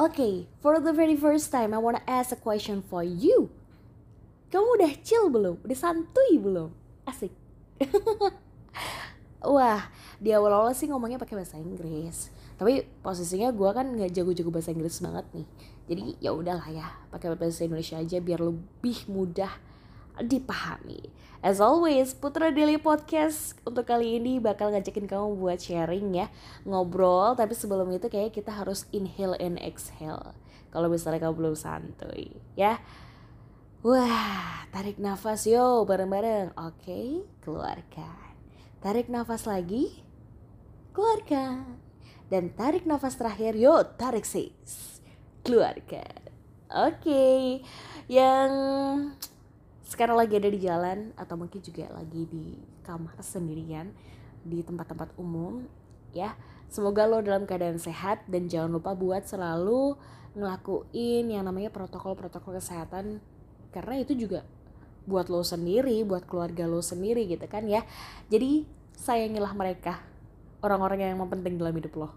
Okay, for the very first time, I wanna ask a question for you. Kamu udah chill belum? Udah santuy belum? Asik. Wah, di awal-awal sih ngomongnya pakai bahasa Inggris. Tapi posisinya gue kan nggak jago-jago bahasa Inggris banget nih. Jadi ya udahlah ya, pakai bahasa Indonesia aja biar lebih mudah dipahami. As always, Putra Daily Podcast untuk kali ini bakal ngajakin kamu buat sharing ya, ngobrol. Tapi sebelum itu kayak kita harus inhale and exhale. Kalau misalnya kamu belum santuy, ya. Wah, tarik nafas yo bareng-bareng. Oke, keluarkan. Tarik nafas lagi, keluarkan. Dan tarik nafas terakhir, yo tarik sis, keluarkan. Oke, yang sekarang lagi ada di jalan atau mungkin juga lagi di kamar sendirian di tempat-tempat umum ya. Semoga lo dalam keadaan sehat dan jangan lupa buat selalu ngelakuin yang namanya protokol-protokol kesehatan karena itu juga buat lo sendiri buat keluarga lo sendiri gitu kan ya. Jadi sayangilah mereka orang-orang yang penting dalam hidup lo.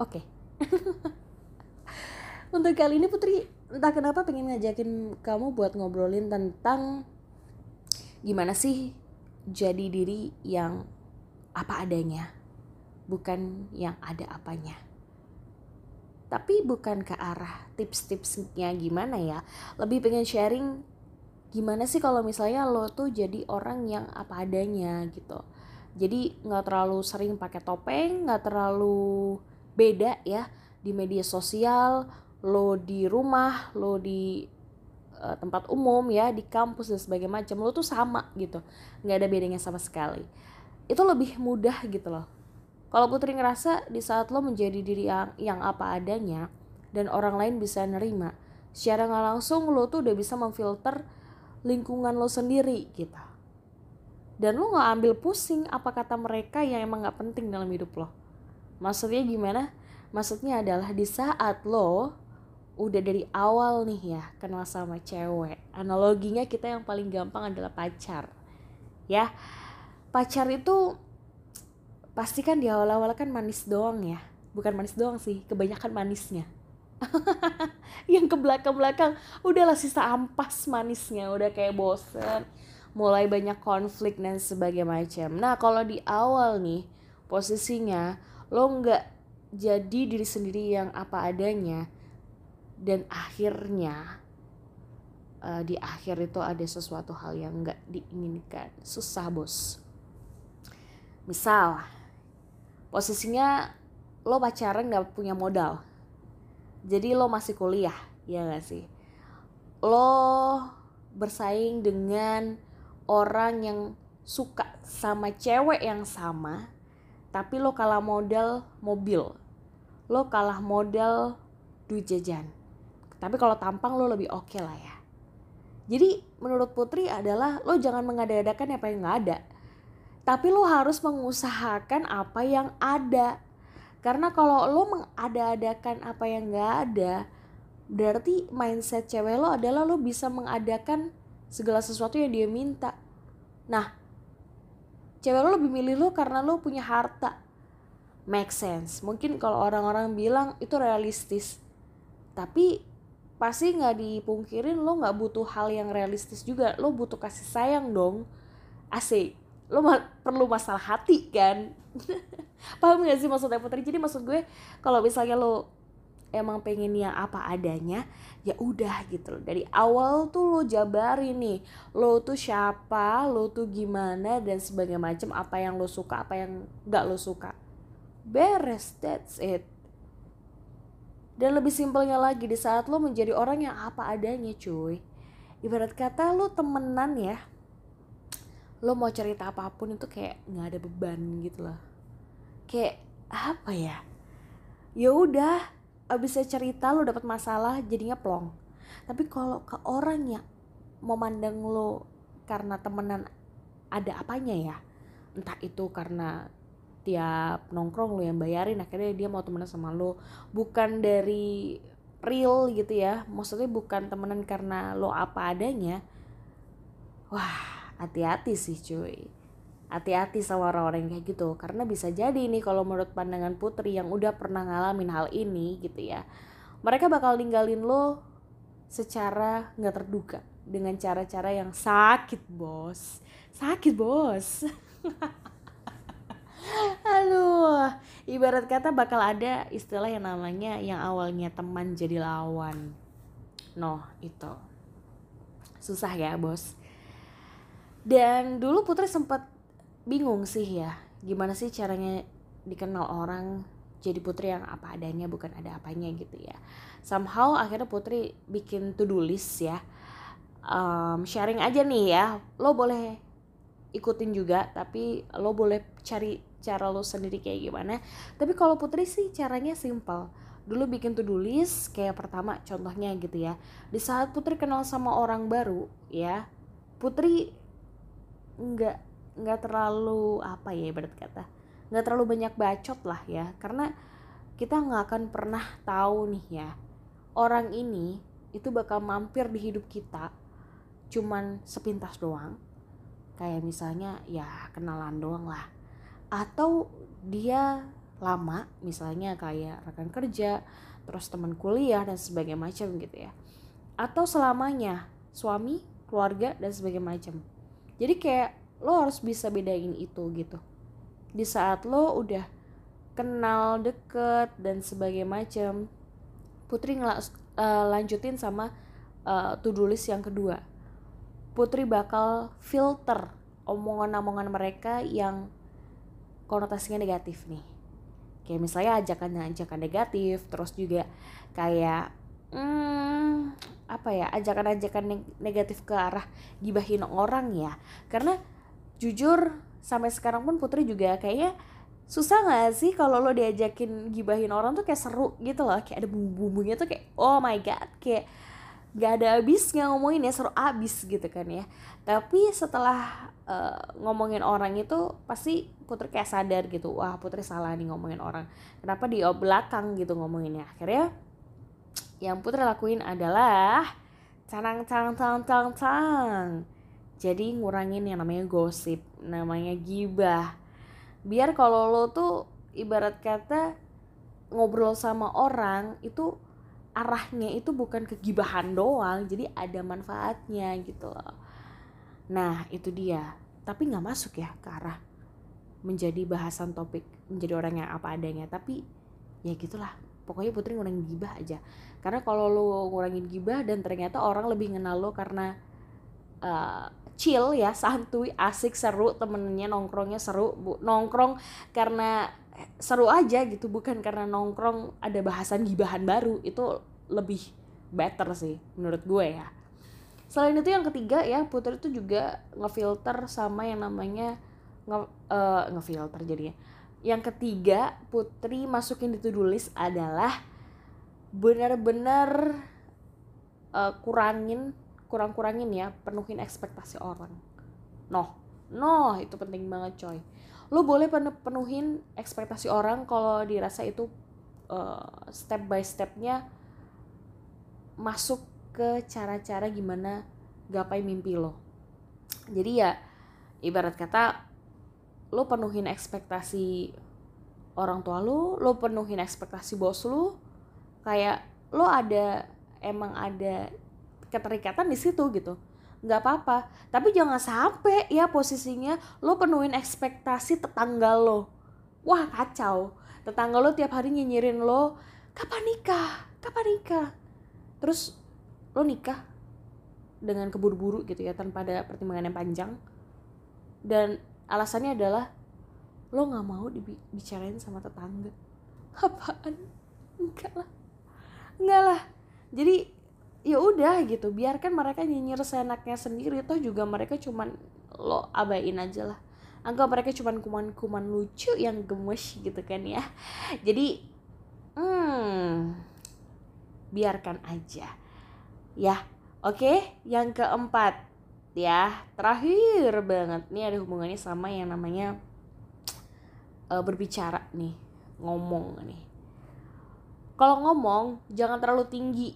Oke. Okay. untuk kali ini Putri entah kenapa pengen ngajakin kamu buat ngobrolin tentang gimana sih jadi diri yang apa adanya, bukan yang ada apanya. Tapi bukan ke arah tips-tipsnya gimana ya, lebih pengen sharing gimana sih kalau misalnya lo tuh jadi orang yang apa adanya gitu. Jadi nggak terlalu sering pakai topeng, nggak terlalu beda ya di media sosial, lo di rumah lo di uh, tempat umum ya di kampus dan sebagainya macam lo tuh sama gitu. Nggak ada bedanya sama sekali. Itu lebih mudah gitu loh. Kalau Putri ngerasa di saat lo menjadi diri yang, yang apa adanya dan orang lain bisa nerima secara nggak langsung lo tuh udah bisa memfilter lingkungan lo sendiri gitu. Dan lo nggak ambil pusing apa kata mereka yang emang nggak penting dalam hidup lo. Maksudnya gimana? Maksudnya adalah di saat lo udah dari awal nih ya kenal sama cewek. Analoginya kita yang paling gampang adalah pacar ya. Pacar itu pasti kan di awal-awal kan manis doang ya. Bukan manis doang sih kebanyakan manisnya. Yang ke belakang-belakang udahlah sisa ampas manisnya udah kayak bosen. Mulai banyak konflik dan sebagainya macam. Nah kalau di awal nih posisinya lo nggak jadi diri sendiri yang apa adanya dan akhirnya uh, di akhir itu ada sesuatu hal yang nggak diinginkan. Susah bos. Misal posisinya lo pacaran nggak punya modal. Jadi lo masih kuliah ya gak sih? Lo bersaing dengan orang yang suka sama cewek yang sama tapi lo kalah modal mobil. Lo kalah modal duit jajan tapi kalau tampang lo lebih oke okay lah ya. Jadi menurut Putri adalah lo jangan mengada-adakan apa yang nggak ada. Tapi lo harus mengusahakan apa yang ada. Karena kalau lo mengada-adakan apa yang nggak ada berarti mindset cewek lo adalah lo bisa mengadakan segala sesuatu yang dia minta. Nah cewek lo lebih milih lo karena lo punya harta. Make sense. Mungkin kalau orang-orang bilang itu realistis. Tapi pasti nggak dipungkirin lo nggak butuh hal yang realistis juga. Lo butuh kasih sayang dong. Asik. Lo ma perlu masalah hati kan? Paham gak sih maksudnya putri? Jadi maksud gue kalau misalnya lo emang pengen yang apa adanya ya udah gitu loh. Dari awal tuh lo jabarin nih lo tuh siapa lo tuh gimana dan sebagainya macam apa yang lo suka apa yang nggak lo suka. Beres that's it dan lebih simpelnya lagi di saat lo menjadi orang yang apa adanya cuy. Ibarat kata lo temenan ya. Lo mau cerita apa pun itu kayak nggak ada beban gitu loh. Kayak apa ya? Ya udah, abis cerita lo dapat masalah jadinya plong. Tapi kalau ke orang yang memandang lo karena temenan ada apanya ya, entah itu karena tiap nongkrong lo yang bayarin akhirnya dia mau temenan sama lo bukan dari real gitu ya maksudnya bukan temenan karena lo apa adanya. Wah hati-hati sih cuy. Hati-hati sama orang-orang kayak gitu. Karena bisa jadi nih kalau menurut pandangan Putri yang udah pernah ngalamin hal ini gitu ya mereka bakal ninggalin lo secara nggak terduga dengan cara-cara yang sakit bos. Sakit bos Aduh, ibarat kata bakal ada istilah yang namanya yang awalnya teman jadi lawan. Noh, itu. Susah ya, Bos. Dan dulu Putri sempat bingung sih ya, gimana sih caranya dikenal orang jadi putri yang apa adanya bukan ada apanya gitu ya. Somehow akhirnya Putri bikin to-do list ya. Um, sharing aja nih ya, lo boleh ikutin juga tapi lo boleh cari cara lo sendiri kayak gimana. Tapi kalau Putri sih caranya simple. Dulu bikin to-do list kayak pertama contohnya gitu ya. Di saat Putri kenal sama orang baru ya Putri nggak nggak terlalu apa ya ibarat kata nggak terlalu banyak bacot lah ya. Karena kita nggak akan pernah tahu nih ya orang ini itu bakal mampir di hidup kita cuman sepintas doang. Kayak misalnya ya kenalan doang lah atau dia lama misalnya kayak rekan kerja terus teman kuliah dan sebagainya macam gitu ya. Atau selamanya suami keluarga dan sebagainya macam. Jadi kayak lo harus bisa bedain itu gitu. Di saat lo udah kenal deket dan sebagainya macam Putri ngel eh, lanjutin sama uh, to-do yang kedua. Putri bakal filter omongan-omongan mereka yang konotasinya negatif nih. Kayak misalnya ajakan-ajakan negatif terus juga kayak hmm, apa ya ajakan-ajakan negatif ke arah gibahin orang ya. Karena jujur sampai sekarang pun Putri juga kayaknya susah gak sih kalau lo diajakin gibahin orang tuh kayak seru gitu loh. Kayak ada bumbu-bumbunya tuh kayak oh my god kayak gak ada habisnya ngomongin ya seru abis gitu kan ya. Tapi setelah uh, ngomongin orang itu pasti Putri kayak sadar gitu wah Putri salah nih ngomongin orang. Kenapa di belakang gitu ngomonginnya? Akhirnya yang Putri lakuin adalah canang cang cang cang cang jadi ngurangin yang namanya gosip namanya gibah. Biar kalau lo tuh ibarat kata ngobrol sama orang itu arahnya itu bukan kegibahan doang jadi ada manfaatnya gitu loh. Nah itu dia. Tapi nggak masuk ya ke arah menjadi bahasan topik menjadi orang yang apa adanya. Tapi ya gitulah. Pokoknya putri ngurangin gibah aja. Karena kalau lo ngurangin gibah dan ternyata orang lebih kenal lo karena uh, chill ya santuy asik seru temennya nongkrongnya seru bu nongkrong karena seru aja gitu. Bukan karena nongkrong ada bahasan gibahan baru. Itu lebih better sih menurut gue ya. Selain itu yang ketiga ya Putri itu juga ngefilter sama yang namanya nge uh, ngefilter jadinya. Yang ketiga Putri masukin di to-do list adalah benar-benar uh, kurangin kurang-kurangin ya penuhin ekspektasi orang. Noh noh itu penting banget coy. Lo boleh penuhin ekspektasi orang kalau dirasa itu uh, step by stepnya masuk ke cara-cara gimana gapai mimpi lo. Jadi ya ibarat kata lo penuhin ekspektasi orang tua lo lo penuhin ekspektasi bos lo kayak lo ada emang ada keterikatan di situ gitu. Nggak apa-apa. Tapi jangan sampai ya posisinya lo penuhin ekspektasi tetangga lo. Wah kacau. Tetangga lo tiap hari nyinyirin lo kapan nikah? Kapan nikah terus lo nikah dengan keburu-buru gitu ya tanpa ada pertimbangan yang panjang. Dan alasannya adalah lo nggak mau dibicarain sama tetangga. Apaan? Enggak lah. Enggak lah. Jadi ya udah gitu. Biarkan mereka nyinyir seenaknya sendiri. Toh juga mereka cuman lo abain aja lah. Anggap mereka cuman kuman-kuman lucu yang gemes gitu kan ya. Jadi hmm biarkan aja. Ya oke? Yang keempat ya terakhir banget. Nih ada hubungannya sama yang namanya uh, berbicara nih ngomong nih. Kalau ngomong jangan terlalu tinggi.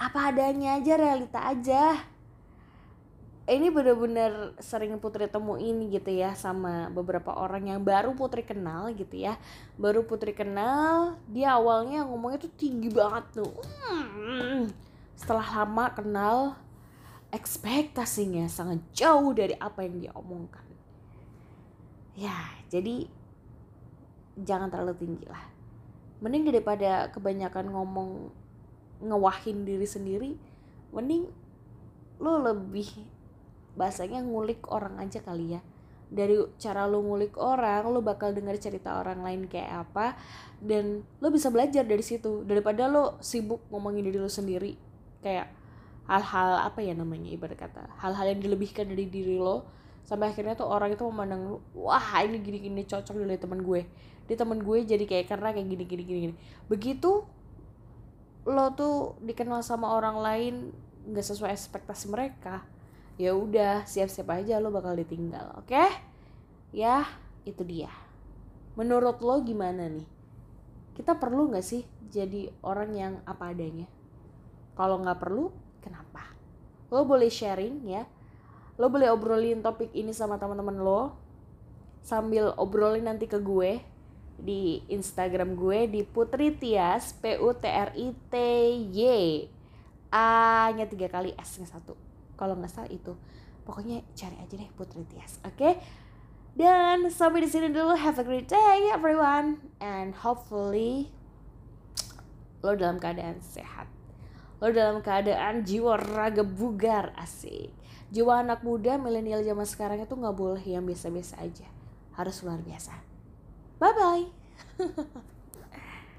Apa adanya aja realita aja ini bener-bener sering Putri temuin gitu ya sama beberapa orang yang baru Putri kenal gitu ya. Baru Putri kenal dia awalnya ngomongnya tuh tinggi banget tuh. Hmm. setelah lama kenal ekspektasinya sangat jauh dari apa yang dia omongkan. Ya jadi jangan terlalu tinggi lah. Mending daripada kebanyakan ngomong ngewahin diri sendiri mending lo lebih bahasanya ngulik orang aja kali ya. Dari cara lo ngulik orang lo bakal dengar cerita orang lain kayak apa dan lo bisa belajar dari situ. Daripada lo sibuk ngomongin diri lo sendiri kayak hal-hal apa ya namanya ibarat kata hal-hal yang dilebihkan dari diri lo sampai akhirnya tuh orang itu memandang lo wah ini gini gini cocok dari teman gue. Di teman gue jadi kayak karena kayak gini gini gini gini. Begitu lo tuh dikenal sama orang lain nggak sesuai ekspektasi mereka ya udah siap-siap aja lo bakal ditinggal oke? Okay? ya itu dia. Menurut lo gimana nih? Kita perlu nggak sih jadi orang yang apa adanya? Kalau nggak perlu kenapa? Lo boleh sharing ya. Lo boleh obrolin topik ini sama teman-teman lo. Sambil obrolin nanti ke gue di Instagram gue di Putri Tias P U T R I T Y. A nya tiga kali S nya satu kalau nggak salah itu. Pokoknya cari aja deh Putri Tias oke? Okay? dan sampai di sini dulu. Have a great day everyone. And hopefully lo dalam keadaan sehat. Lo dalam keadaan jiwa raga bugar asik. Jiwa anak muda milenial zaman sekarang itu nggak boleh yang biasa-biasa aja. Harus luar biasa. Bye bye